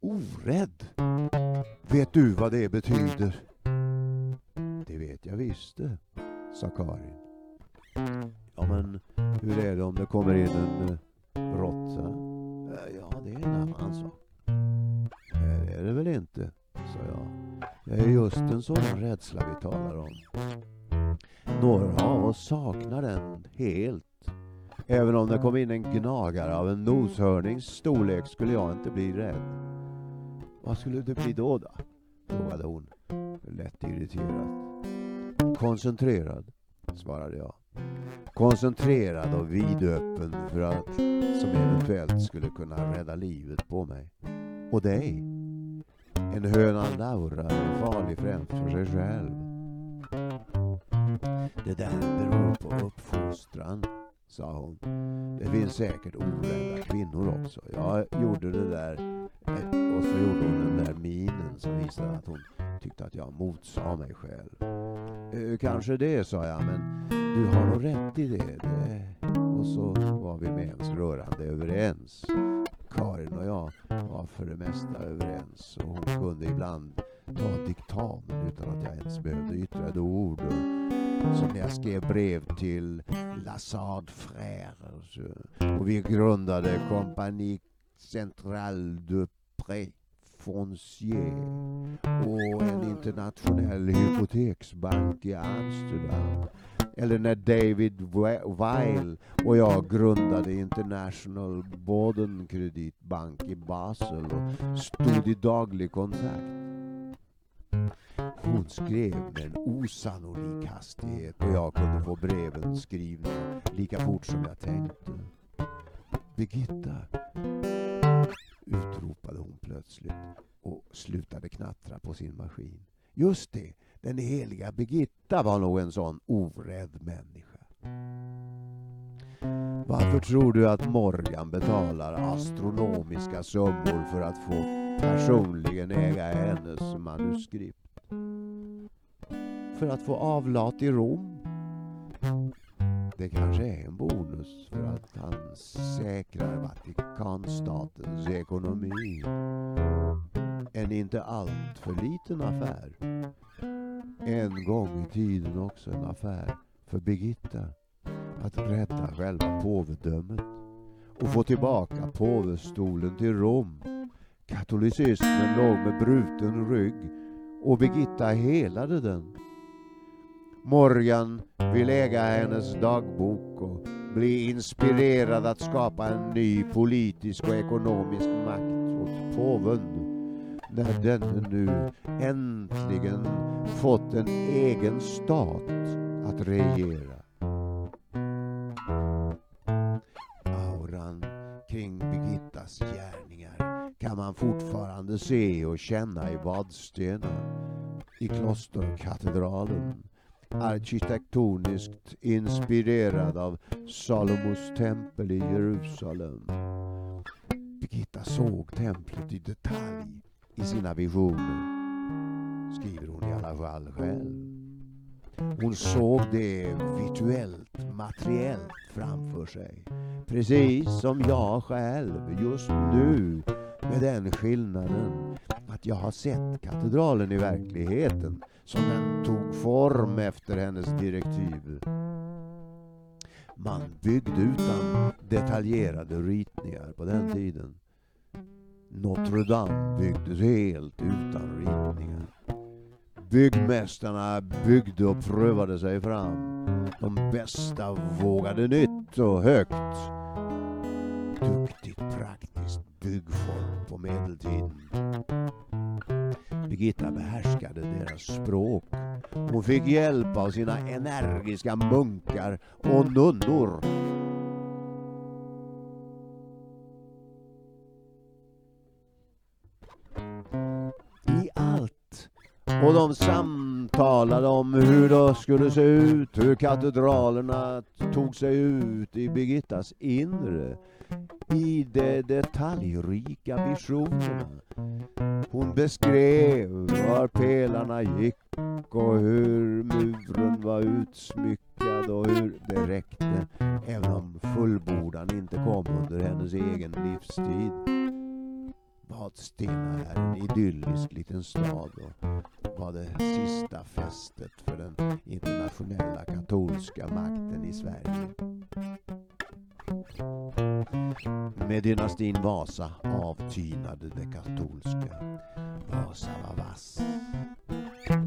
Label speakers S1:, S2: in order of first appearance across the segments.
S1: Orädd? Vet du vad det betyder? Det vet jag visst det, sa Karin. Ja, men hur är det om det kommer in en eh, råtta? Eh, ja, det är en annan sak. Det är det väl inte, sa jag. Det är just en sådan rädsla vi talar om. Några av oss saknar den helt. Även om det kom in en gnagare av en noshörnings storlek skulle jag inte bli rädd. Vad skulle det bli då då? frågade hon, lätt irriterad. Koncentrerad, svarade jag. Koncentrerad och vidöppen för allt som eventuellt skulle kunna rädda livet på mig. Och dig. En hönan Laura är farlig främst för sig själv. Det där beror på uppfostran, sa hon. Det finns säkert orädda kvinnor också. Jag gjorde det där och så gjorde hon den där minen som visade att hon tyckte att jag motsade mig själv. Eh, kanske det, sa jag, men du har nog rätt i det. det. Och så var vi med ens rörande överens. Karin och jag var för det mesta överens och hon kunde ibland ta diktamen utan att jag ens behövde yttra ett ord. Som när jag skrev brev till Lassard Frères och vi grundade Compagnie Centrale de André Foncier och en internationell hypoteksbank i Amsterdam. Eller när David Weil och jag grundade International Bodenkreditbank i Basel och stod i daglig kontakt. Hon skrev med en osannolik hastighet och jag kunde få breven skrivna lika fort som jag tänkte. Birgitta, utropade hon plötsligt och slutade knattra på sin maskin. Just det, den heliga Birgitta var nog en sån orädd människa. Varför tror du att Morgan betalar astronomiska summor för att få personligen äga hennes manuskript? För att få avlat i Rom? Det kanske är en bonus för att han säkrar Vatikanstatens ekonomi. En inte allt för liten affär. En gång i tiden också en affär för Birgitta att rädda själva påvedömet och få tillbaka påvestolen till Rom. Katolicismen låg med bruten rygg och Birgitta helade den. Morgan vill äga hennes dagbok och bli inspirerad att skapa en ny politisk och ekonomisk makt åt påven när denne nu äntligen fått en egen stat att regera. Auran kring Birgittas gärningar kan man fortfarande se och känna i Vadstena, i klosterkatedralen Mm. arkitektoniskt inspirerad av Salomos tempel i Jerusalem. Birgitta såg templet i detalj i sina visioner, skriver hon i alla fall själv. Hon såg det virtuellt, materiellt framför sig. Precis som jag själv just nu. Med den skillnaden att jag har sett katedralen i verkligheten som den tog form efter hennes direktiv. Man byggde utan detaljerade ritningar på den tiden. Notre Dame byggdes helt utan ritningar. Byggmästarna byggde och prövade sig fram. De bästa vågade nytt och högt. Duktigt praktiskt byggfolk på medeltiden. Birgitta behärskade deras språk. Hon fick hjälp av sina energiska munkar och nunnor. I allt. Och de samtalade om hur det skulle se ut, hur katedralerna tog sig ut i Birgittas inre i de detaljrika visionerna. Hon beskrev var pelarna gick och hur muren var utsmyckad och hur det räckte även om fullbordan inte kom under hennes egen livstid. Vadstena är en idyllisk liten stad och var det sista fästet för den internationella katolska makten i Sverige. Med dynastin Vasa avtynade det katolska. Vasa var vass.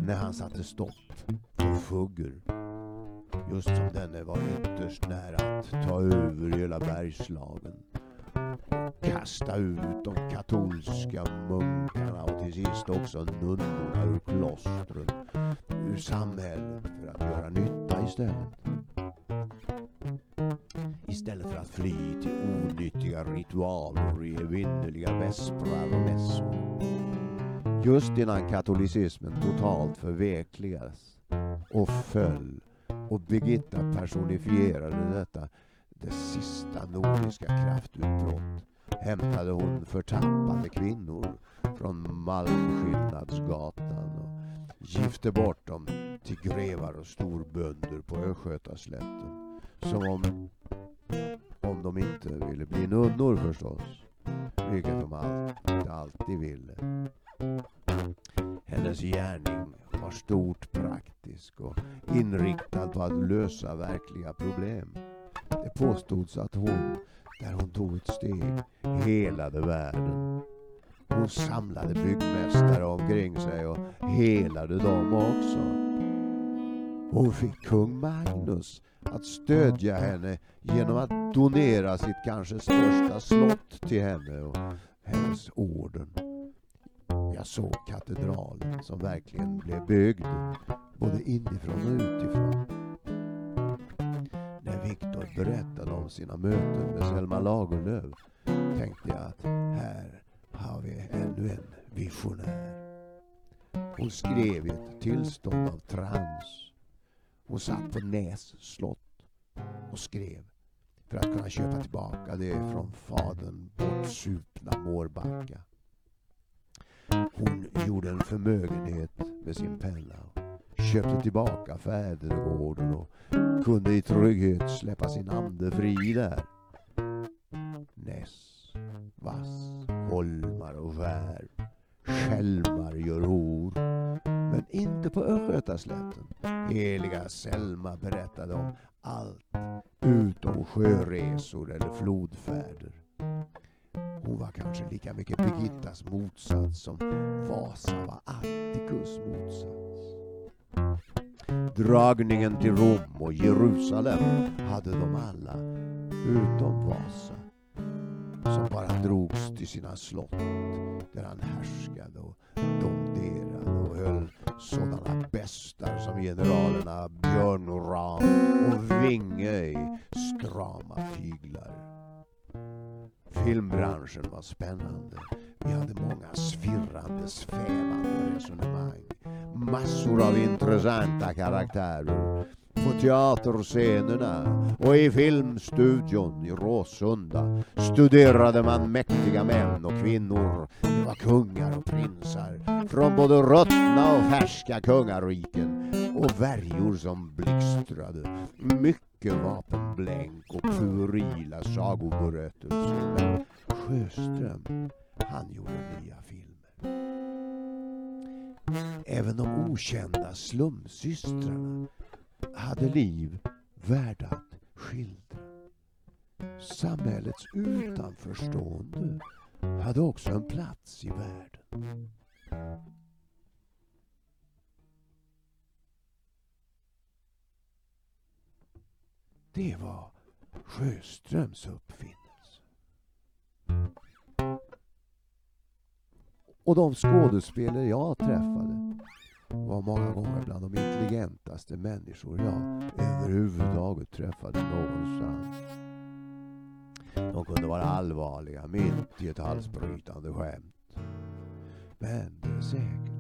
S1: När han satte stopp för Fugger just som denne var ytterst nära att ta över hela Bergslagen. Kasta ut de katolska munkarna och till sist också nunnorna ur klostren, ur samhället för att göra nytta istället. Istället för att fly till onyttiga ritualer och evinnerliga vesprar och mässor. Just innan katolicismen totalt förvekligades och föll och Birgitta personifierade detta, det sista nordiska kraftutbrott, hämtade hon förtappade kvinnor från Malmskillnadsgatan och gifte bort dem till grevar och storbönder på Östgötaslätten. Som om, om de inte ville bli nunnor förstås, vilket de alltid, alltid ville. Hennes gärning var stort praktisk och inriktad på att lösa verkliga problem. Det påstods att hon, där hon tog ett steg, helade världen. Hon samlade byggmästare omkring sig och helade dem också. Hon fick kung Magnus att stödja henne genom att donera sitt kanske största slott till henne och hennes orden. Jag såg katedralen som verkligen blev byggd, både inifrån och utifrån. När Viktor berättade om sina möten med Selma Lagerlöf tänkte jag att här har vi ännu en visionär. Hon skrev i ett tillstånd av trans. Hon satt på Näs slott och skrev för att kunna köpa tillbaka det från fadern bortsupna Mårbacka. Hon gjorde en förmögenhet med sin penna och köpte tillbaka fädergården och kunde i trygghet släppa sin ande fri där. Näss, vass, holmar och skär. Skälmar gör hor. Mm. Men inte på Östgötaslätten. Heliga Selma berättade om allt utom sjöresor eller flodfärder. Hon var kanske lika mycket Birgittas motsats som Vasa var Attikus motsats. Dragningen till Rom och Jerusalem hade de alla, utom Vasa, som bara drogs till sina slott där han härskade och sådana bästar som generalerna Björn och Ram och Vinge i strama tyglar. Filmbranschen var spännande. Vi hade många svirrande, svävande resonemang. Massor av intressanta karaktärer på teaterscenerna och i filmstudion i Råsunda studerade man mäktiga män och kvinnor. Det var kungar och prinsar från både ruttna och färska kungariken och värjor som blixtrade. Mycket vapenblänk och furila sagoberättelser. Men Sjöström, han gjorde nya filmer. Även de okända slumsystrarna hade liv värda att skildra. Samhällets utanförstående hade också en plats i världen. Det var Sjöströms uppfinning. Och de skådespelare jag träffade var många gånger bland de intelligentaste människor jag överhuvudtaget träffade någonstans. De kunde vara allvarliga mitt i ett halsbrytande skämt. Men det är säkert,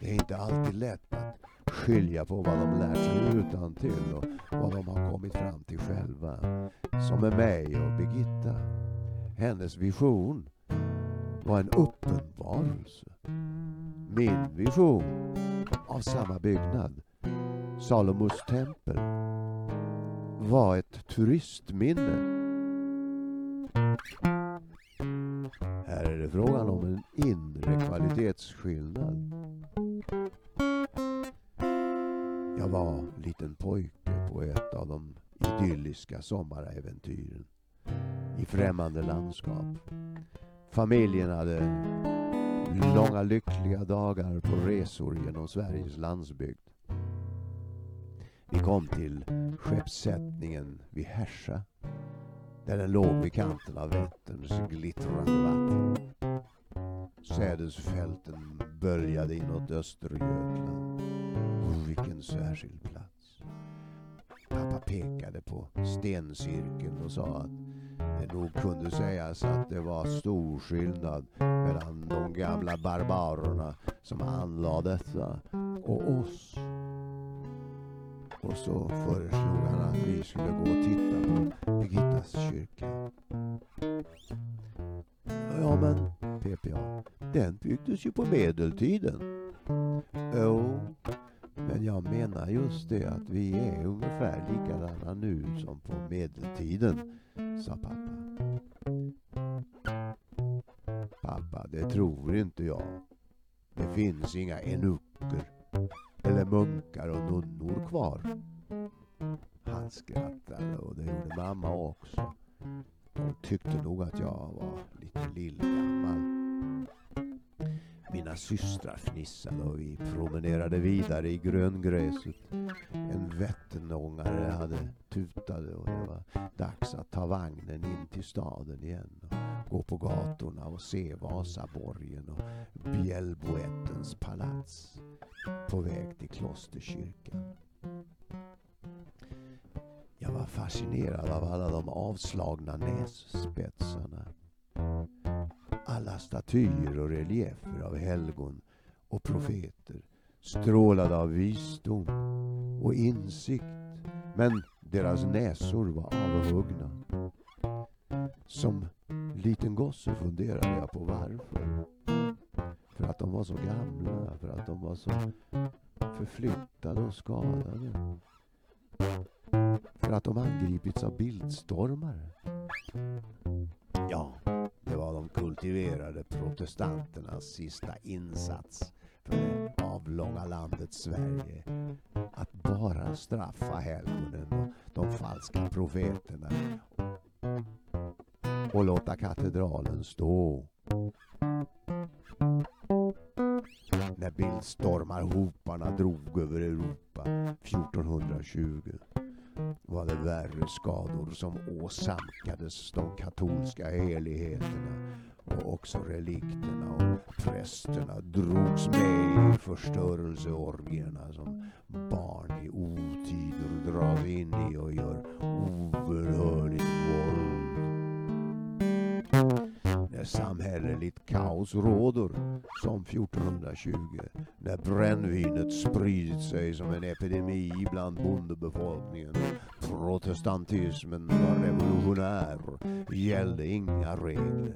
S1: det är inte alltid lätt att skilja på vad de lärt sig utan till och vad de har kommit fram till själva. Som med mig och Birgitta. Hennes vision var en uppenbarelse. Min vision av samma byggnad, Salomos tempel, var ett turistminne. Här är det frågan om en inre kvalitetsskillnad. Jag var liten pojke på ett av de idylliska sommaräventyren i främmande landskap. Familjen hade långa lyckliga dagar på resor genom Sveriges landsbygd. Vi kom till skeppssättningen vid Härsa där den låg vid kanten av Vätterns glittrande vatten. Sädesfälten böljade inåt Östergötland. Och vilken särskild plats. Pappa pekade på stencirkeln och sa att Eh, nog kunde sägas att det var stor skillnad mellan de gamla barbarerna som anlade detta och oss. Och så föreslog han att vi skulle gå och titta på Birgittas kyrka. Ja men, pep jag, den byggdes ju på medeltiden. Jo, men jag menar just det att vi är ungefär likadana nu som på medeltiden, sa pappa. Pappa, det tror inte jag. Det finns inga enucker eller munkar och nunnor kvar. Han skrattade och det gjorde mamma också. Hon tyckte nog att jag var lite lillgammal. Mina systrar fnissade och vi promenerade vidare i gröngräset. En Vattenångare hade tutade och det var dags att ta vagnen in till staden igen. Och gå på gatorna och se Vasaborgen och Bjällboättens palats på väg till klosterkyrkan. Jag var fascinerad av alla de avslagna nässpetsarna. Alla statyer och reliefer av helgon och profeter strålade av visdom och insikt. Men deras näsor var avhuggna. Som liten gosse funderade jag på varför. För att de var så gamla, för att de var så förflyttade och skadade. För att de angripits av bildstormar. Ja, det var de kultiverade protestanternas sista insats för det avlånga landet Sverige. Bara straffa helgonen och de falska profeterna och låta katedralen stå. När bildstormarhoparna drog över Europa 1420 var det värre skador som åsamkades de katolska heligheterna och också relikterna och prästerna drogs med i förstörelseorgierna som barn i otider dras in i och gör obönhörligt samhälleligt kaos råder, som 1420, när brännvinet spridit sig som en epidemi bland bondebefolkningen. Protestantismen var revolutionär, gällde inga regler.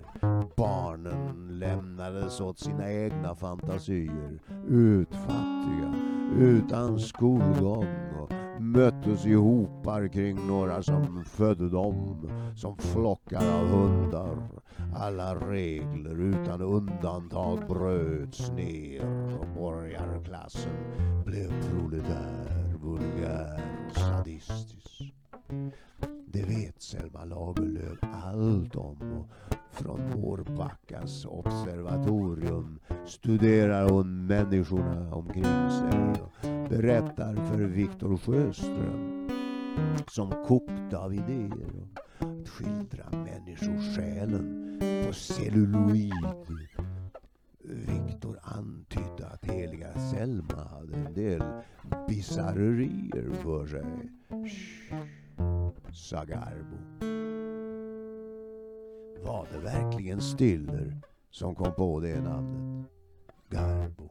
S1: Barnen lämnades åt sina egna fantasier, utfattiga, utan skolgång möttes i hopar kring några som födde dem, som flockar av hundar. Alla regler utan undantag bröts ner och borgarklassen blev proletär, vulgär sadistisk. Det vet Selma Lagerlöf allt om och från Mårbackas observatorium studerar hon människorna omkring sig och berättar för Viktor Sjöström som kokte av idéer och att skildra människosjälen på celluloid. Viktor antydde att heliga Selma hade en del bisarrerier för sig. Shh, sa Garbo. Var det verkligen Stiller som kom på det namnet? Garbo.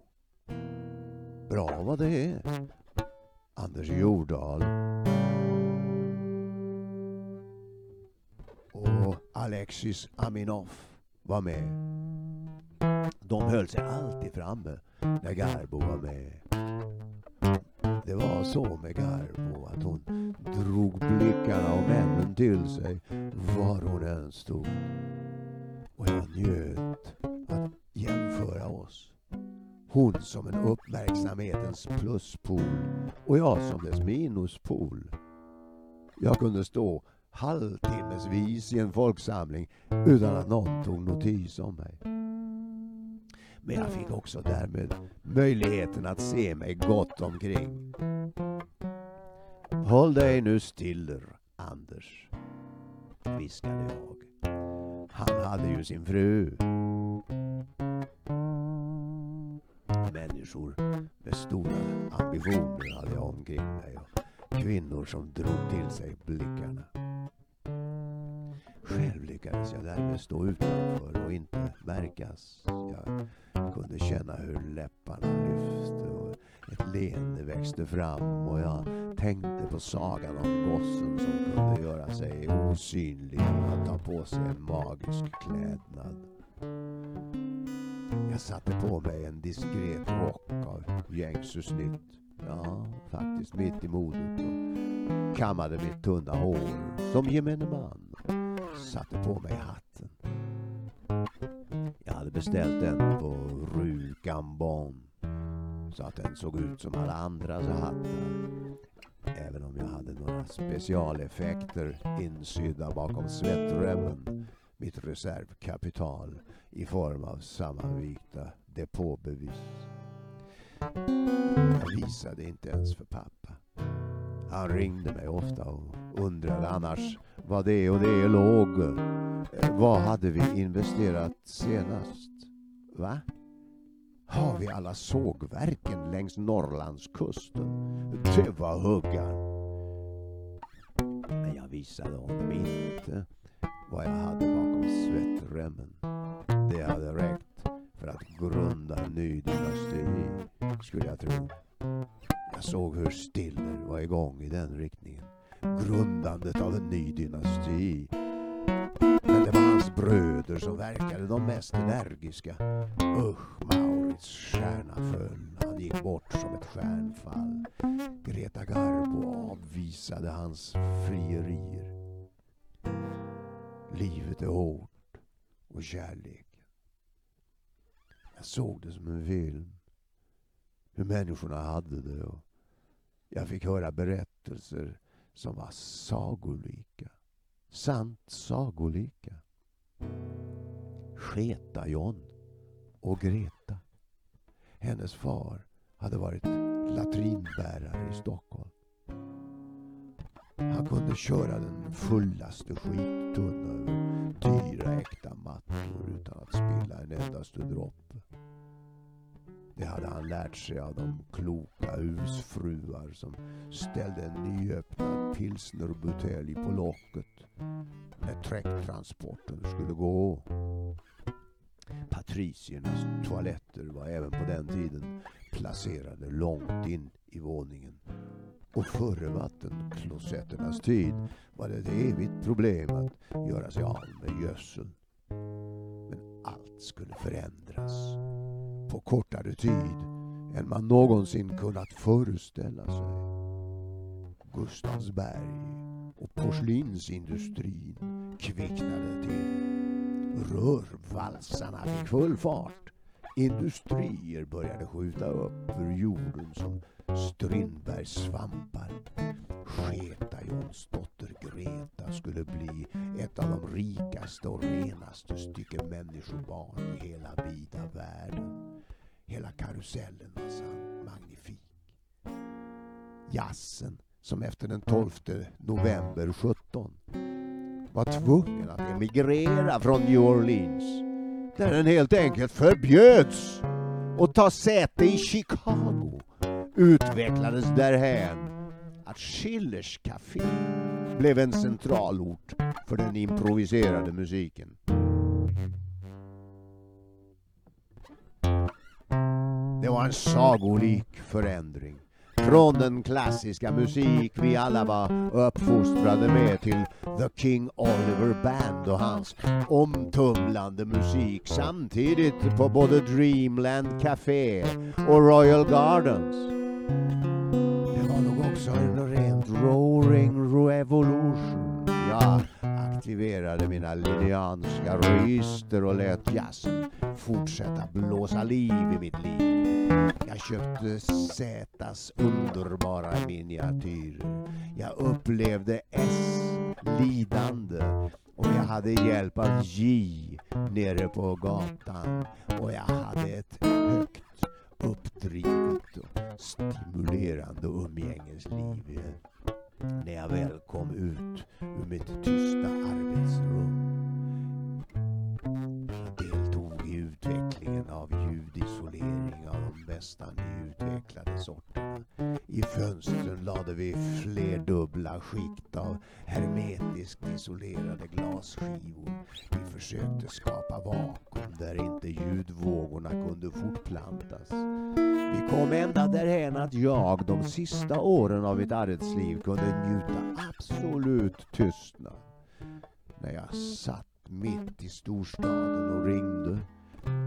S1: Bra vad det är. Anders Jordahl. Och Alexis Aminoff var med. De höll sig alltid framme när Garbo var med. Det var så med Garbo att hon drog blickarna och männen till sig var hon än stod. Och jag njöt. Hon som en uppmärksamhetens pluspol och jag som dess minuspol. Jag kunde stå halvtimmesvis i en folksamling utan att någon tog notis om mig. Men jag fick också därmed möjligheten att se mig gott omkring. Håll dig nu stiller, Anders, viskade jag. Han hade ju sin fru. Människor med stora ambitioner hade jag omkring mig och kvinnor som drog till sig blickarna. Själv lyckades jag därmed stå utanför och inte märkas. Jag kunde känna hur läpparna lyfte och ett leende växte fram och jag tänkte på sagan om gossen som kunde göra sig osynlig och ta på sig en magisk klädnad. Jag satte på mig en diskret rock av gängse snitt. Ja, faktiskt mitt i modet och kammade mitt tunna hår som gemene man satte på mig hatten. Jag hade beställt den på Rue Gambon så att den såg ut som alla andras hattar. Även om jag hade några specialeffekter insydda bakom svettremmen. Mitt reservkapital i form av sammanvikta depåbevis. Jag visade inte ens för pappa. Han ringde mig ofta och undrade annars vad det och det låg. Vad hade vi investerat senast? Va? Har vi alla sågverken längs Norrlandskusten? Det var huggan. Men jag visade honom inte vad jag hade bakom svettremmen. Det hade räckt för att grunda en ny dynasti, skulle jag tro. Jag såg hur Stiller var igång i den riktningen. Grundandet av en ny dynasti. Men det var hans bröder som verkade de mest energiska. Usch, Maurits stjärna föll. Han gick bort som ett stjärnfall. Greta Garbo avvisade hans frierier. Livet är hårt och kärleken. Jag såg det som en film. Hur människorna hade det och jag fick höra berättelser som var sagolika. Sant sagolika. Sketa-John och Greta. Hennes far hade varit latrinbärare i Stockholm. Han kunde köra den fullaste skittunna över dyra äkta mattor utan att spilla en endaste droppe. Det hade han lärt sig av de kloka husfruar som ställde en nyöppnad pilsnerbutelj på locket när träcktransporten skulle gå. Patriciernas toaletter var även på den tiden placerade långt in i våningen. Och före vattenklosetternas tid var det ett evigt problem att göra sig av med gödsel. Men allt skulle förändras på kortare tid än man någonsin kunnat föreställa sig. Gustavsberg och porslinsindustrin kvicknade till. Rörvalsarna fick full fart. Industrier började skjuta upp ur jorden som Strindbergs svampar. Sketa-Johns dotter Greta skulle bli ett av de rikaste och renaste stycken människobarn i hela vida världen. Hela karusellen var sann magnifik. Jassen som efter den 12 november 17 var tvungen att emigrera från New Orleans där den helt enkelt förbjöds att ta säte i Chicago utvecklades därhän att Schillers Café blev en centralort för den improviserade musiken. Det var en sagolik förändring. Från den klassiska musik vi alla var uppfostrade med till The King Oliver Band och hans omtumlande musik samtidigt på både Dreamland Café och Royal Gardens. Det var nog också en rent roaring revolution. Ja, aktiverade mina linneanska register och lät jazzen fortsätta blåsa liv i mitt liv. Jag köpte Zätas underbara miniatyrer. Jag upplevde S lidande och jag hade hjälp av J nere på gatan och jag hade ett högt uppdrivet och stimulerande umgängesliv när jag väl kom ut ur mitt tysta arbetsrum. Utvecklingen av ljudisolering av de bästa nyutvecklade sorterna. I fönstren lade vi flerdubbla skikt av hermetiskt isolerade glasskivor. Vi försökte skapa vakuum där inte ljudvågorna kunde fortplantas. Vi kom ända därhän att jag de sista åren av mitt arbetsliv kunde njuta absolut tystnad. När jag satt mitt i storstaden och ringde,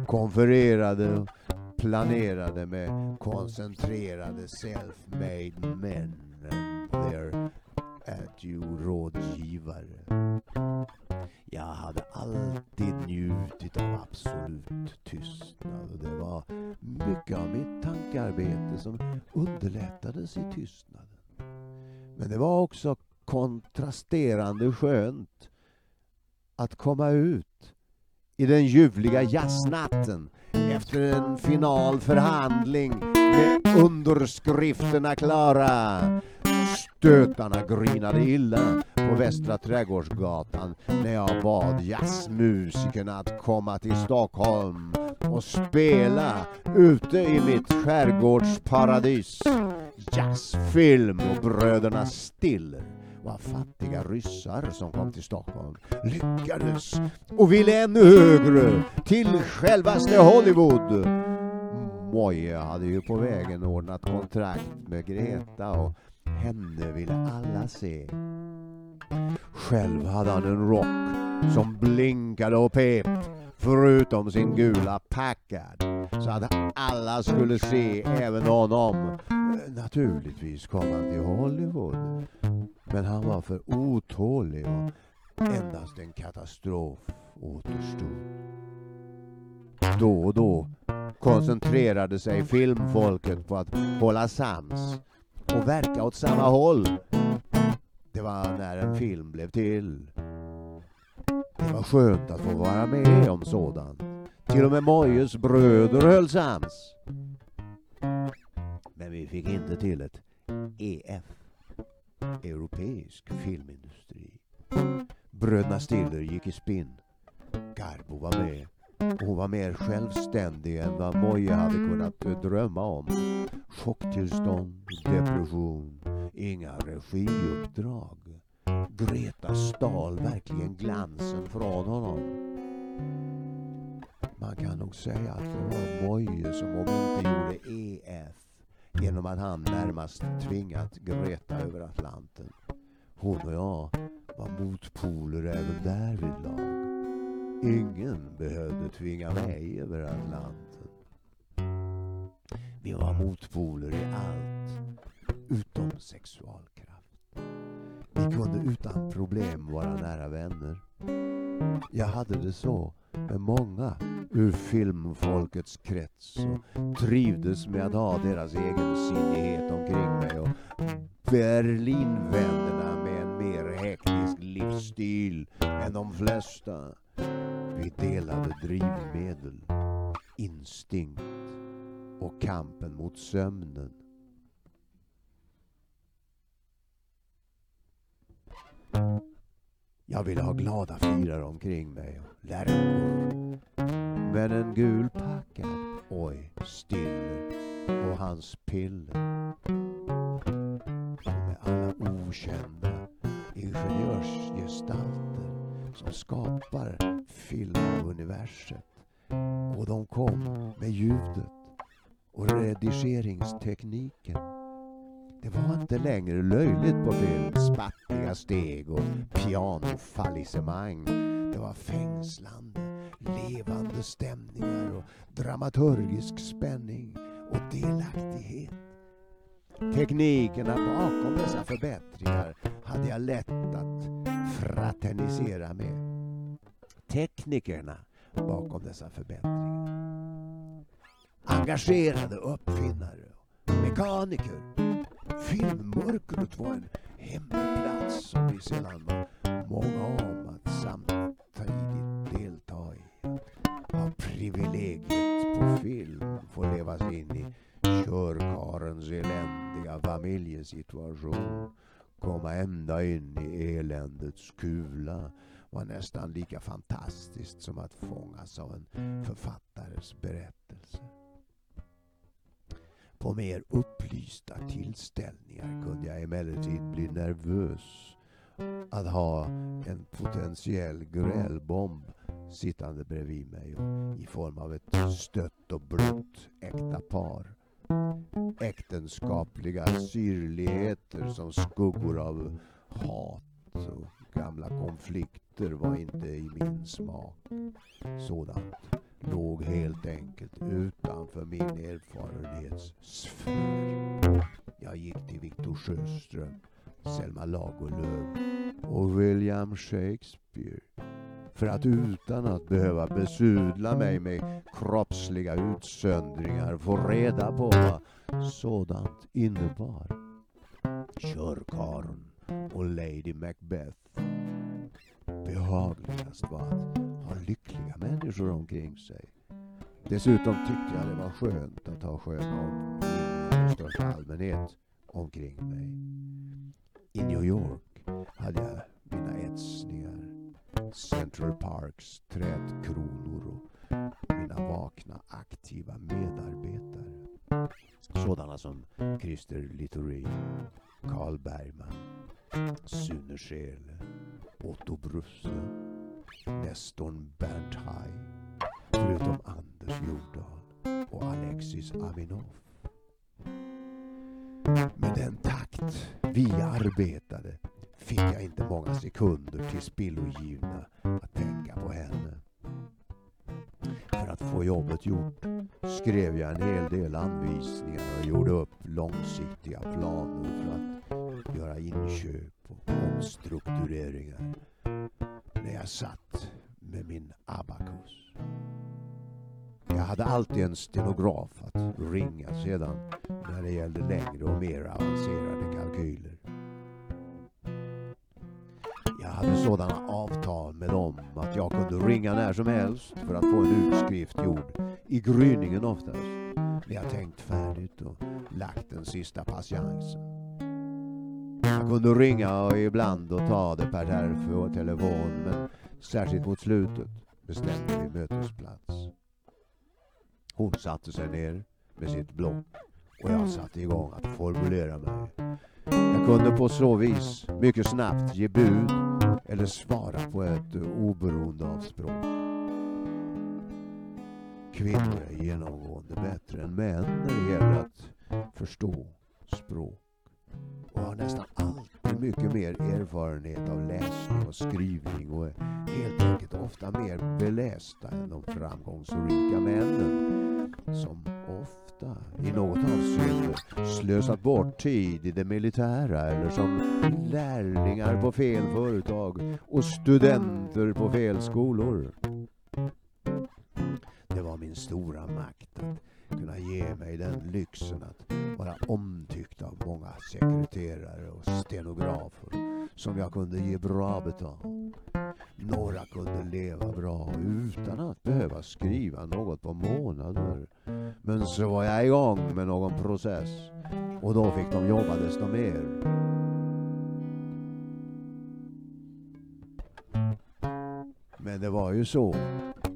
S1: konfererade och planerade med koncentrerade self-made men and their rådgivare. Jag hade alltid njutit av absolut tystnad och det var mycket av mitt tankearbete som underlättades i tystnaden. Men det var också kontrasterande skönt att komma ut i den ljuvliga jazznatten efter en finalförhandling med underskrifterna klara. Stötarna grinade illa på Västra Trädgårdsgatan när jag bad jazzmusikerna att komma till Stockholm och spela ute i mitt skärgårdsparadis. Jazzfilm och Bröderna Stiller var fattiga ryssar som kom till Stockholm, lyckades och ville ännu högre, till självaste Hollywood. Moje hade ju på vägen ordnat kontrakt med Greta och henne ville alla se. Själv hade han en rock som blinkade och pep förutom sin gula Packard så att alla skulle se även honom. Eh, naturligtvis kom han till Hollywood men han var för otålig och endast en katastrof återstod. Då och då koncentrerade sig filmfolket på att hålla sams och verka åt samma håll. Det var när en film blev till. Det var skönt att få vara med om sådant. Till och med Mojes bröder höll sams. Men vi fick inte till ett EF, Europeisk filmindustri. Bröderna Stiller gick i spinn. Garbo var med. Hon var mer självständig än vad Moje hade kunnat drömma om. Chocktillstånd, depression, inga regiuppdrag. Greta stal verkligen glansen från honom. Man kan nog säga att det var Moje som om inte gjorde EF genom att han närmast tvingat Greta över Atlanten. Hon och jag var motpoler även därvidlag. Ingen behövde tvinga mig över Atlanten. Vi var motpoler i allt, utom sexualkraft. Mm. Vi kunde utan problem vara nära vänner. Jag hade det så med många ur filmfolkets krets och trivdes med att ha deras egensinnighet omkring mig och Berlinvännerna med en mer hektisk livsstil än de flesta. Vi delade drivmedel, instinkt och kampen mot sömnen. Jag ville ha glada fyrar omkring mig och lärkor. Men en gul packad, oj, stille och hans piller. Med alla okända ingenjörsgestalter som skapar filmuniverset. Och de kom med ljudet och redigeringstekniken. Det var inte längre löjligt på bild. spattiga steg och pianofallissemang. Det var fängslande, levande stämningar och dramaturgisk spänning och delaktighet. Teknikerna bakom dessa förbättringar hade jag lätt att fraternisera med. Teknikerna bakom dessa förbättringar. Engagerade uppfinnare, mekaniker. Filmmörkret var en hemlig plats som vi sedan var många om att samtidigt delta i. Ha privilegiet på film få leva sig in i körkarens eländiga familjesituation. Komma ända in i eländets kula var nästan lika fantastiskt som att fångas av en författares berättelse. På mer upplysta tillställningar kunde jag emellertid bli nervös att ha en potentiell grälbomb sittande bredvid mig i form av ett stött och blött äkta par. Äktenskapliga syrligheter som skuggor av hat och gamla konflikter var inte i min smak. Sådant låg helt enkelt utanför min erfarenhetssfär. Jag gick till Viktor Sjöström, Selma Lagerlöf och William Shakespeare för att utan att behöva besudla mig med kroppsliga utsöndringar få reda på vad sådant innebar. Körkarn och Lady Macbeth. Behagligast var att lyckliga människor omkring sig. Dessutom tyckte jag det var skönt att ha sköna omgivningar i största allmänhet omkring mig. I New York hade jag mina etsningar, Central Parks trädkronor och mina vakna aktiva medarbetare. Sådana som Christer Littorin, Carl Bergman, Sune Schele, Otto Brusse, Nestorn Bernt Hai, förutom Anders Jordahl och Alexis Aminov. Med den takt vi arbetade fick jag inte många sekunder till spillogivna att tänka på henne. För att få jobbet gjort skrev jag en hel del anvisningar och gjorde upp långsiktiga planer för att göra inköp och omstruktureringar när jag satt med min abakus. Jag hade alltid en stenograf att ringa sedan när det gällde längre och mer avancerade kalkyler. Jag hade sådana avtal med dem att jag kunde ringa när som helst för att få en utskrift gjord, i gryningen oftast, när jag tänkt färdigt och lagt den sista patiensen. Jag kunde ringa och ibland och ta det per telefon men särskilt mot slutet bestämde vi mötesplats. Hon satte sig ner med sitt block och jag satte igång att formulera mig. Jag kunde på så vis mycket snabbt ge bud eller svara på ett oberoende av språk. Kvinnor är genomgående bättre än män när det gäller att förstå språk och har nästan alltid mycket mer erfarenhet av läsning och skrivning och är helt enkelt ofta mer belästa än de framgångsrika männen som ofta i något avseende slösat bort tid i det militära eller som lärlingar på fel företag och studenter på fel skolor. Det var min stora makt kunna ge mig den lyxen att vara omtyckt av många sekreterare och stenografer som jag kunde ge bra betalt. Några kunde leva bra utan att behöva skriva något på månader. Men så var jag igång med någon process och då fick de jobba desto mer. Men det var ju så.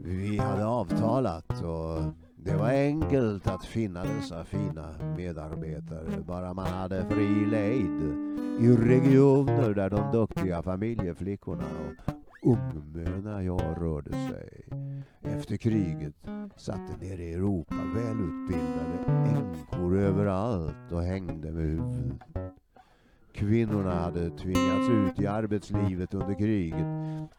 S1: Vi hade avtalat och det var enkelt att finna dessa fina medarbetare bara man hade fri lejd i regioner där de duktiga familjeflickorna och ungmöna jag rörde sig. Efter kriget satt det nere i Europa välutbildade änkor överallt och hängde med huvudet. Kvinnorna hade tvingats ut i arbetslivet under kriget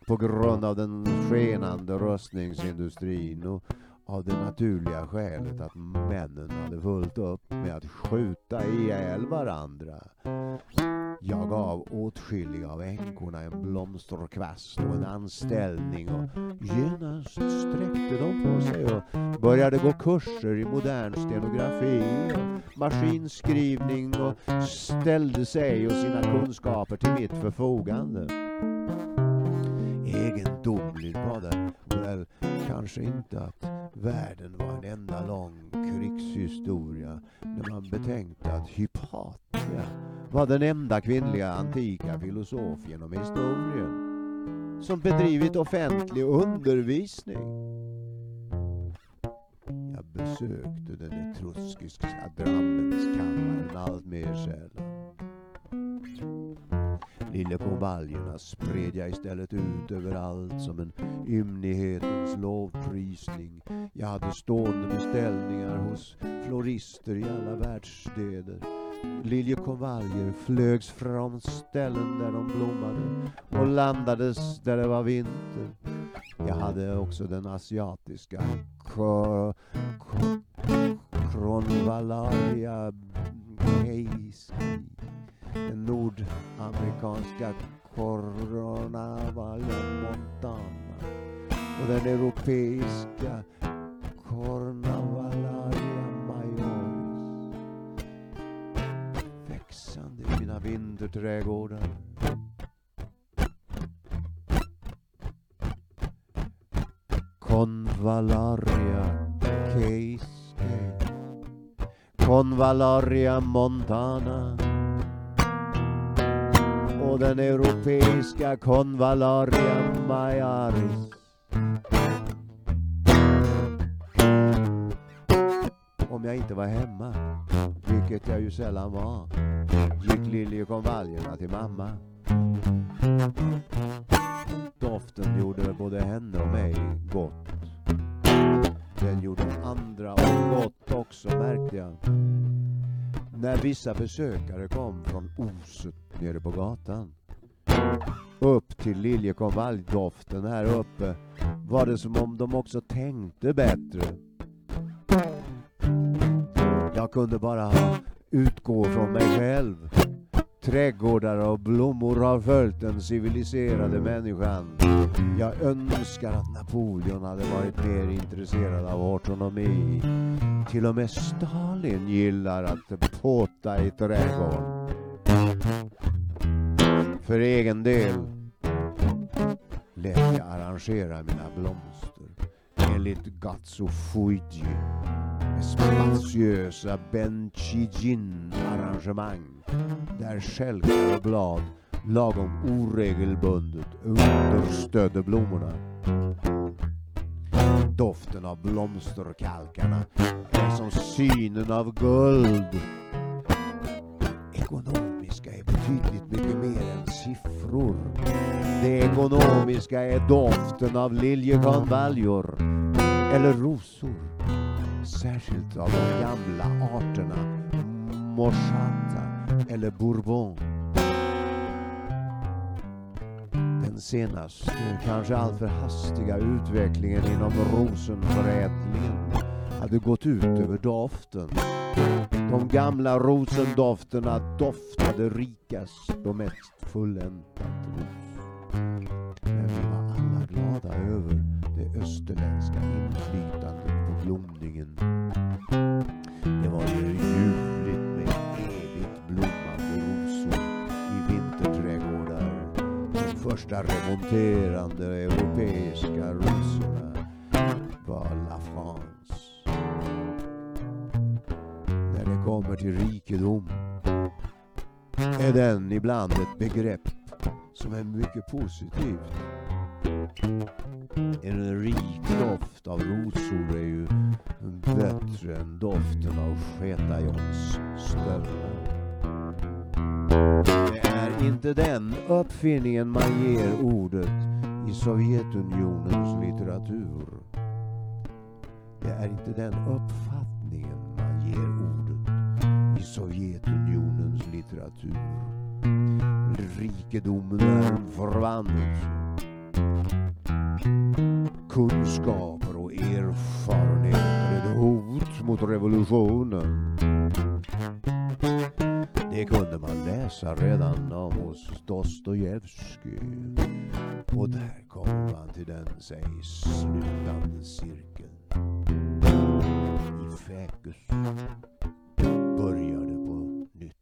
S1: på grund av den skenande rustningsindustrin och av det naturliga skälet att männen hade fullt upp med att skjuta ihjäl varandra. Jag gav åtskilliga av änkorna en blomsterkvast och en anställning och genast sträckte de på sig och började gå kurser i modern stenografi och maskinskrivning och ställde sig och sina kunskaper till mitt förfogande. Egendomligt var det väl kanske inte att världen var en enda lång krigshistoria när man betänkte att Hypatia var den enda kvinnliga antika filosof genom historien som bedrivit offentlig undervisning. Jag besökte den etruskiska drammenskammaren allt mer sällan. Liljekonvaljerna spred jag istället ut överallt som en ymnighetens lovprisning. Jag hade stående beställningar hos florister i alla världsstäder. Liljekonvaljer flögs från ställen där de blommade och landades där det var vinter. Jag hade också den asiatiska Kronvalaria Heiski den nordamerikanska Cornavalia montana och den europeiska Cornavallaria majoris. Växande i mina vinterträdgårdar. Convallaria Case Convallaria montana och den europeiska Convallaria majaris. Om jag inte var hemma, vilket jag ju sällan var, gick liljekonvaljerna till mamma. Doften gjorde både henne och mig gott. Den gjorde andra och gott också märkte jag. När vissa besökare kom från Oset nere på gatan. Upp till liljekonvaljdoften här uppe var det som om de också tänkte bättre. Jag kunde bara utgå från mig själv. Trädgårdar och blommor har följt den civiliserade människan. Jag önskar att Napoleon hade varit mer intresserad av ortonomi. Till och med Stalin gillar att påta i trädgården. För egen del lät jag arrangera mina blomster enligt Gatso Fuji med spatiösa Benchijin-arrangemang där skälkar och blad lagom oregelbundet understödde blommorna. Doften av blomsterkalkarna är som synen av guld. Ekonomiska är betydligt mycket mer än siffror. Det ekonomiska är doften av liljekonvaljor eller rosor. Särskilt av de gamla arterna morsata eller Bourbon. Den senaste, kanske alltför hastiga utvecklingen inom rosenförädlingen hade gått ut över doften. De gamla rosendofterna doftade rikast och mest fulländat ros. Men vi var alla glada över det österländska inflytandet på blomningen. Första remonterande europeiska rosorna var La France. När det kommer till rikedom är den ibland ett begrepp som är mycket positivt. En rik doft av rosor är ju bättre än doften av sketajons stövlar. Inte den uppfinningen man ger ordet i Sovjetunionens litteratur. Det är inte den uppfattningen man ger ordet i Sovjetunionens litteratur. Rikedomen är en förvandelse. Kunskaper och erfarenheter är ett hot mot revolutionen. Det kunde man läsa redan om hos Dostojevskij. Och där kom man till den sig slutande cirkeln. I Fäkus började på nytt.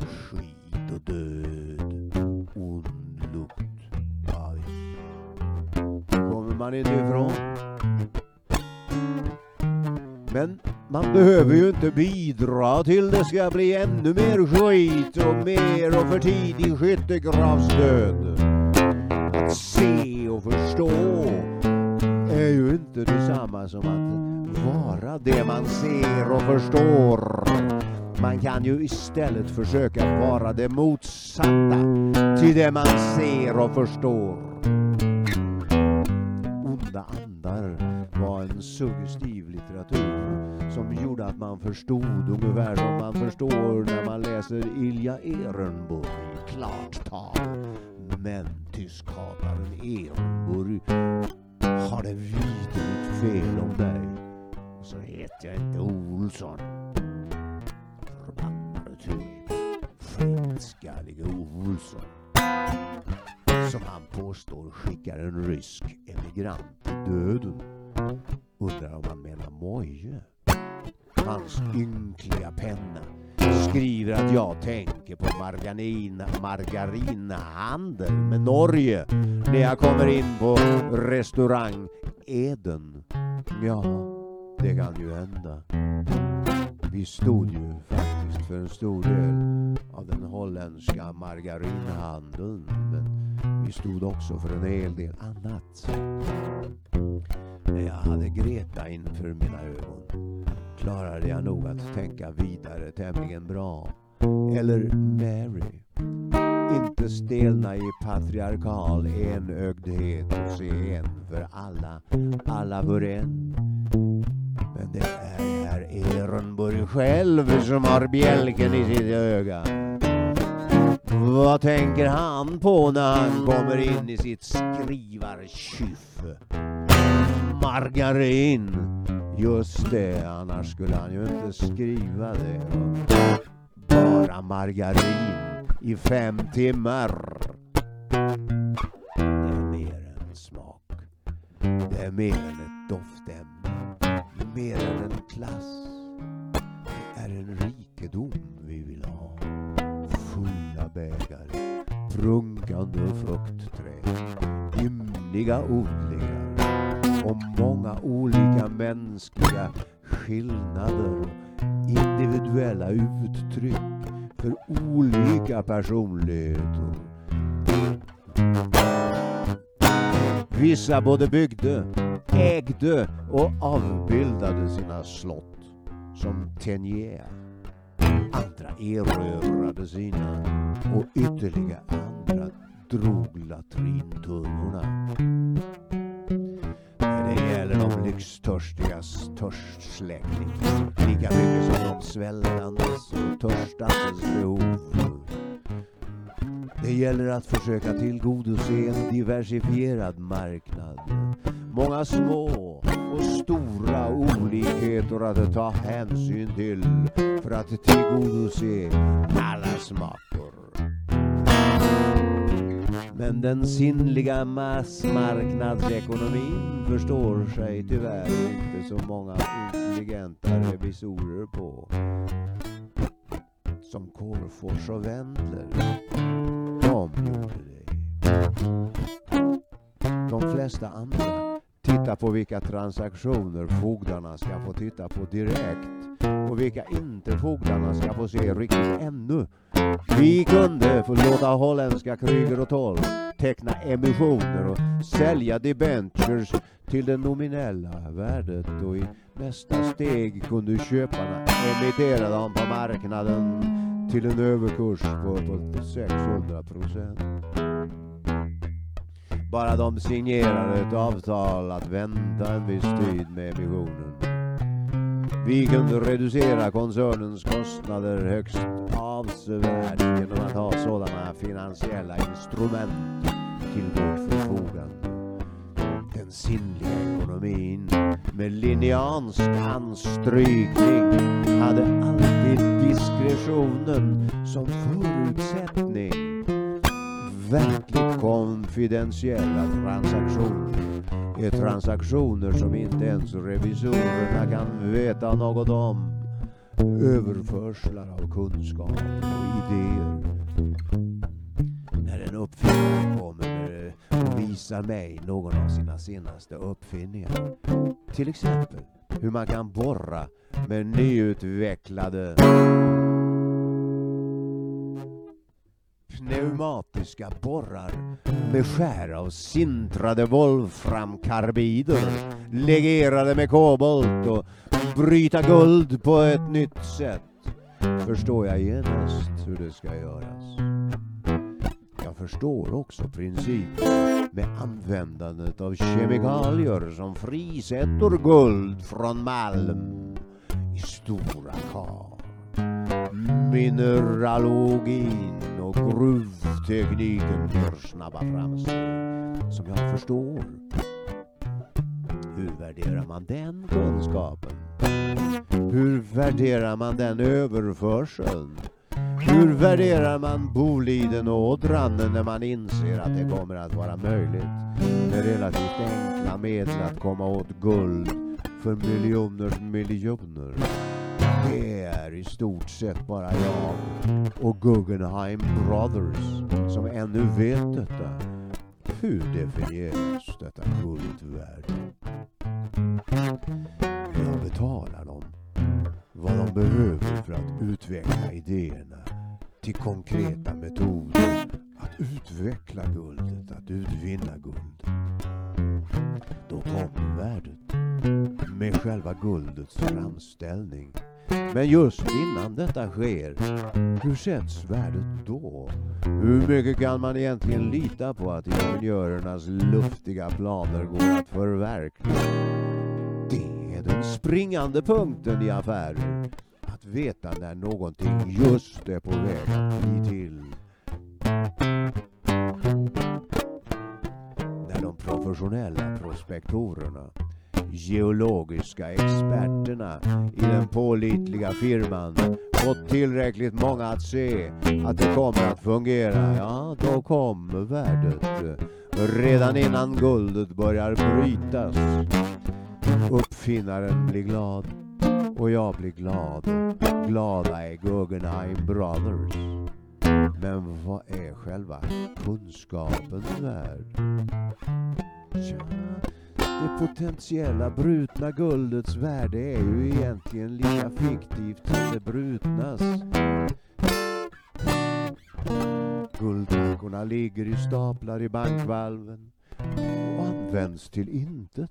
S1: Skit och död, ond lukt. bajs. kommer man inte ifrån. Men man behöver ju inte bidra till det ska bli ännu mer skit och mer och för tidig skyttegravsdöd. Att se och förstå är ju inte detsamma som att vara det man ser och förstår. Man kan ju istället försöka vara det motsatta till det man ser och förstår. Onda andar var en suggestiv litteratur som gjorde att man förstod ungefär som man förstår när man läser Ilja Ehrenburg i klart tal. Men tyskhataren Ehrenburg har det vidrigt fel om dig. Och så heter jag inte Olsson. Förbannade typ. Skitskallige Olsson. Som han påstår skickar en rysk emigrant till döden. Undrar om han menar Moje. Hans ynkliga penna skriver att jag tänker på margarina, margarinhandel med Norge när jag kommer in på restaurang Eden. Ja, det kan ju hända. Vi stod ju faktiskt för en stor del av den holländska margarinhandeln men vi stod också för en hel del annat. När jag hade Greta inför mina ögon klarade jag nog att tänka vidare tämligen bra. Eller Mary. Inte stelna i patriarkal enögdhet och se en för alla, alla för en. Men det är herr Ehrenburg själv som har bjälken i sitt öga. Vad tänker han på när han kommer in i sitt skrivarkyff? Margarin. Just det, annars skulle han ju inte skriva det. Bara margarin i fem timmar. Det är mer än smak. Det är mer än ett doft. Mer än en klass. Det är en rikedom vi vill ha. Fulla bägare, prunkande fruktträd, ymniga odlingar och många olika mänskliga skillnader och individuella uttryck för olika personligheter. Vissa både byggde, ägde och avbildade sina slott som Tenier. Andra erövrade sina och ytterligare andra drog latrintunnorna. Det gäller de lyxtörstigas törstsläckning lika mycket som de svältandes och törstandes behov. Det gäller att försöka tillgodose en diversifierad marknad. Många små och stora olikheter att ta hänsyn till för att tillgodose alla smaker. Men den sinnliga massmarknadsekonomin förstår sig tyvärr inte så många intelligenta revisorer på. Som Korfors och Wendler. De gjorde det. De flesta andra Titta på vilka transaktioner fogdarna ska få titta på direkt och vilka inte fogdarna ska få se riktigt ännu. Vi kunde få låta holländska Kryger och Toll teckna emissioner och sälja debentures till det nominella värdet och i nästa steg kunde köparna emittera dem på marknaden till en överkurs på uppåt 600 procent. Bara de signerade ett avtal att vänta en viss tid med emissionen. Vi kunde reducera koncernens kostnader högst avsevärt genom att ha sådana finansiella instrument till vårt förfogande. Den sinnliga ekonomin med linneansk anstrykning hade alltid diskretionen som förutsättning. Verkligt konfidentiella transaktioner är transaktioner som inte ens revisorerna kan veta något om. Överförslar av kunskap och idéer. När en uppfinnare kommer och visar mig någon av sina senaste uppfinningar. Till exempel hur man kan borra med nyutvecklade pneumatiska borrar med skär av sintrade volframkarbider legerade med kobolt och bryta guld på ett nytt sätt förstår jag genast hur det ska göras. Jag förstår också principen med användandet av kemikalier som frisätter guld från malm i stora kar. Mineralogin och gruvtekniken gör snabba framsteg som jag förstår. Hur värderar man den kunskapen? Hur värderar man den överförseln? Hur värderar man Boliden-ådran när man inser att det kommer att vara möjligt med relativt enkla medel att komma åt guld för miljoners miljoner? Det är i stort sett bara jag och Guggenheim Brothers som ännu vet detta. Hur definieras detta guldvärde? Jag betalar dem vad de behöver för att utveckla idéerna till konkreta metoder att utveckla guldet, att utvinna guld. Då kommer värdet med själva guldets framställning. Men just innan detta sker, hur sätts värdet då? Hur mycket kan man egentligen lita på att ingenjörernas luftiga planer går att förverkliga? Det är den springande punkten i affärer. Att veta när någonting just är på väg att bli till. När de professionella prospektorerna geologiska experterna i den pålitliga firman fått tillräckligt många att se att det kommer att fungera, ja då kommer värdet. Redan innan guldet börjar brytas. Uppfinnaren blir glad och jag blir glad. Glada är Guggenheim Brothers. Men vad är själva kunskapen värd? Tja, det potentiella brutna guldets värde är ju egentligen lika fiktivt som det brutnas. Guldtackorna ligger i staplar i bankvalven och används till intet.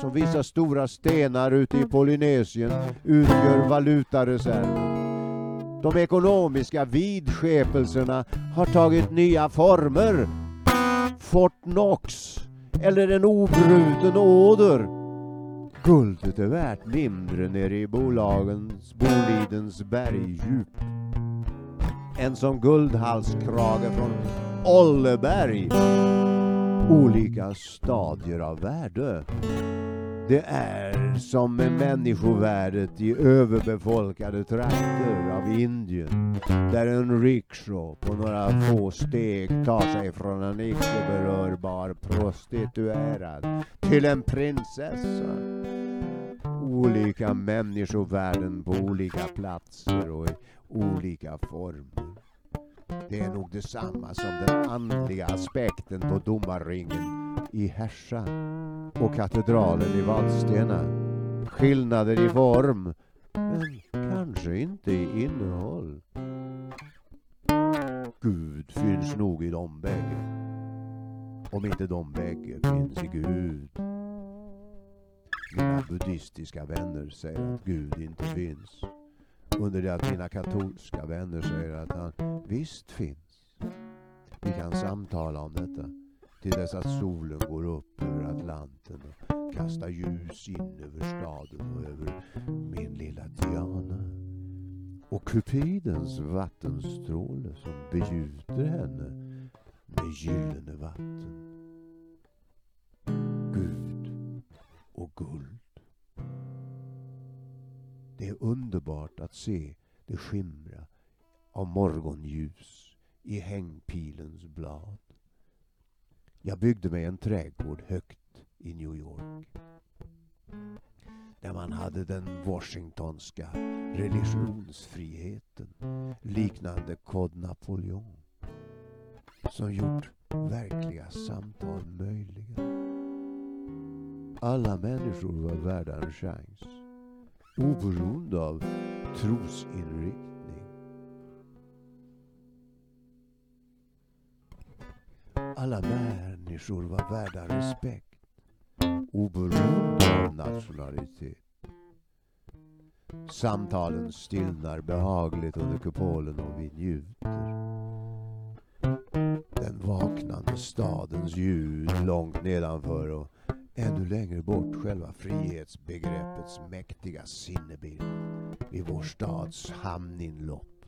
S1: Som vissa stora stenar ute i Polynesien utgör valutareserven. De ekonomiska vidskepelserna har tagit nya former. Fort Knox eller en obruten åder. Guldet är värt mindre nere i bolagens, Bolidens bergdjup än som guldhalskrage från Olleberg. Olika stadier av värde. Det är som med människovärdet i överbefolkade trakter av Indien där en rikshaw på några få steg tar sig från en icke berörbar prostituerad till en prinsessa. Olika människovärden på olika platser och i olika former. Det är nog detsamma som den andliga aspekten på domarringen i Härsa och katedralen i Vadstena. Skillnader i form, men kanske inte i innehåll. Gud finns nog i de bägge. Om inte de bägge finns i Gud. Mina buddhistiska vänner säger att Gud inte finns. Under det att mina katolska vänner säger att han visst finns. Vi kan samtala om detta till dess att solen går upp över Atlanten och kastar ljus in över staden och över min lilla Diana. Och Cupidens vattenstråle som begjuter henne med gyllene vatten. Gud och guld. Det är underbart att se det skimra av morgonljus i hängpilens blad. Jag byggde mig en trädgård högt i New York. Där man hade den washingtonska religionsfriheten liknande Code Napoleon som gjort verkliga samtal möjliga. Alla människor var värda en chans oberoende av trosinriktning. Alla människor var värda respekt oberoende av nationalitet. Samtalen stillnar behagligt under kupolen och vi njuter. Den vaknande stadens ljud långt nedanför och ännu längre bort själva frihetsbegreppets mäktiga sinnebild vid vår stads hamninlopp.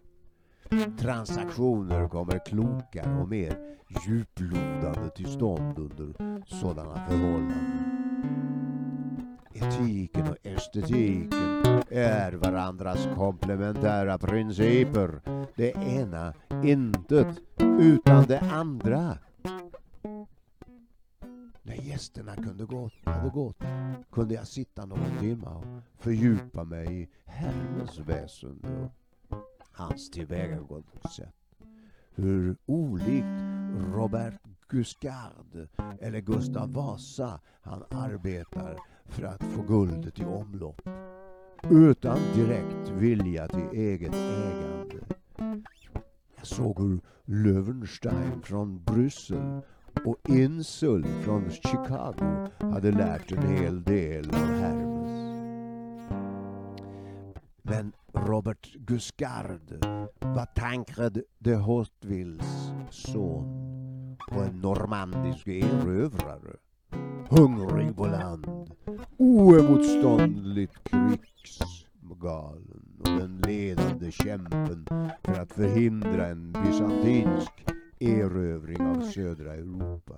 S1: Transaktioner kommer klokare och mer djuplodande till stånd under sådana förhållanden. Etiken och estetiken är varandras komplementära principer. Det ena intet utan det andra. När gästerna kunde gått, hade gått kunde jag sitta någon timme och fördjupa mig i Herrens väsende och hans tillvägagångssätt. Hur olikt Robert Guiscard eller Gustav Vasa han arbetar för att få guldet i omlopp. Utan direkt vilja till eget ägande. Jag såg hur Löwenstein från Bryssel och Insul från Chicago hade lärt en hel del av Hermes. Men Robert Guskard var Tancred de Hautvilles son och en normandisk erövrare. Hungrig på land, oemotståndligt krigsgalen och den ledande kämpen för att förhindra en bysantinsk erövring av södra Europa.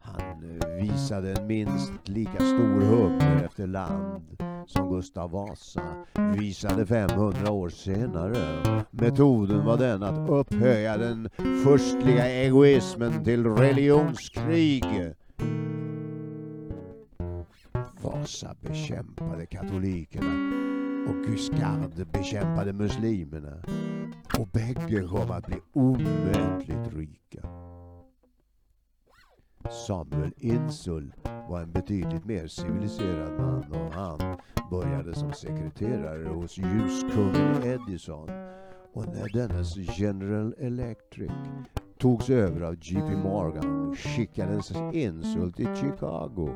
S1: Han visade en minst lika stor hunger efter land som Gustav Vasa visade 500 år senare. Metoden var den att upphöja den förstliga egoismen till religionskrig. Vasa bekämpade katolikerna och Guiscard bekämpade muslimerna. Och bägge kom att bli omätligt rika. Samuel Insull var en betydligt mer civiliserad man och han började som sekreterare hos ljuskungen Edison. Och när dennes General Electric togs över av JP Morgan skickades Insull till Chicago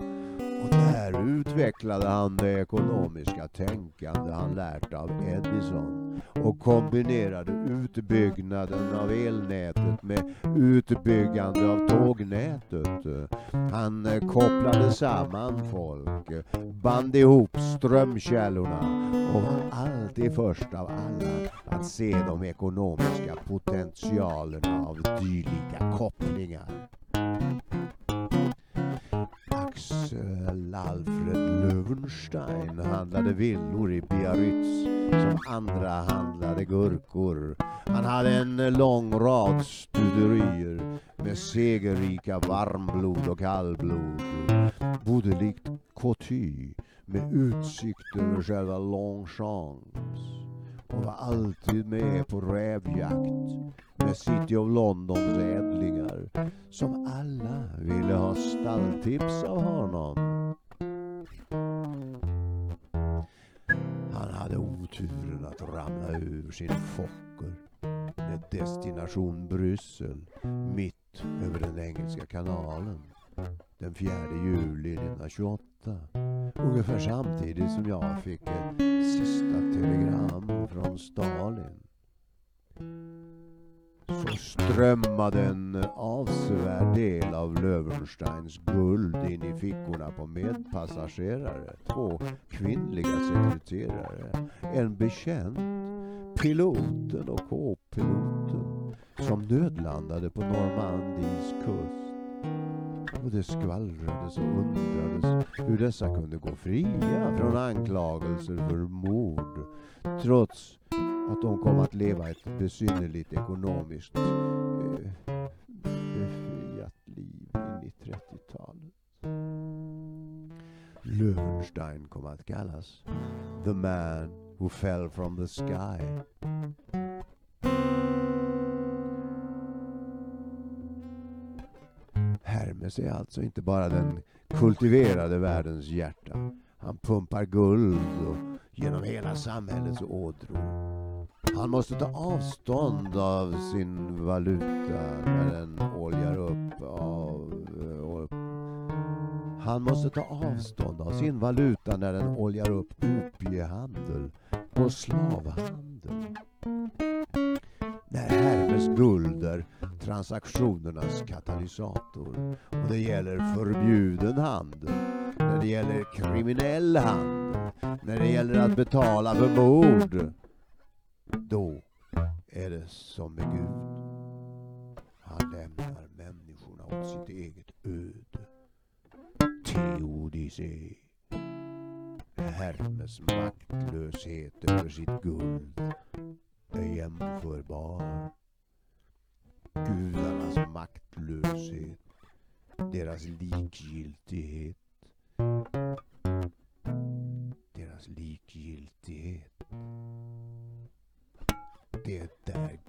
S1: och där utvecklade han det ekonomiska tänkande han lärt av Edison och kombinerade utbyggnaden av elnätet med utbyggande av tågnätet. Han eh, kopplade samman folk, band ihop strömkällorna och var alltid först av alla att se de ekonomiska potentialerna av dylika kopplingar. Alfred Löwenstein handlade villor i Biarritz som andra handlade gurkor. Han hade en lång rad studerier med segerrika varmblod och kallblod. Bodde likt Coty med utsikt över själva Longchamp och var alltid med på rävjakt med City of Londons ädlingar som alla ville ha stalltips av honom. Han hade oturen att ramla ur sin Fokker med destination Bryssel mitt över den engelska kanalen den 4 juli 1928. Ungefär samtidigt som jag fick ett sista telegram från Stalin så strömmade en avsevärd del av Löwensteins guld in i fickorna på medpassagerare. Två kvinnliga sekreterare. En bekänt, piloten och k-piloten som nödlandade på Normandies kust och det skvallrades och undrades hur dessa kunde gå fria från anklagelser för mord trots att de kom att leva ett besynnerligt ekonomiskt eh, befriat liv in i 30-talet. Löwenstein kom att kallas The Man Who Fell From The Sky. Hermes är alltså inte bara den kultiverade världens hjärta. Han pumpar guld och genom hela samhällets ådror. Han måste ta avstånd av sin valuta när den oljar upp av... Eh, upp. han måste ta avstånd av sin valuta när den oljar upp opiehandel och slavhandel. När Hermes guld är transaktionernas katalysator och det gäller förbjuden handel, när det gäller kriminell handel, när det gäller att betala för mord. Då är det som med Gud. Han lämnar människorna åt sitt eget öde. Teodicé. Hermes maktlöshet över sitt guld är jämförbar. Gudarnas maktlöshet, deras likgiltighet. Deras likgiltighet. Det är där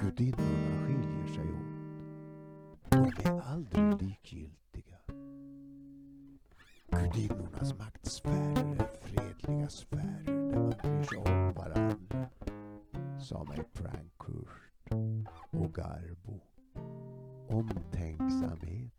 S1: gudinnorna skiljer sig åt. De är aldrig likgiltiga. Gudinnornas maktsfärer är fredliga sfärer där man bryr sig om varandra sa mig prankkurs och Garbo. Omtänksamhet.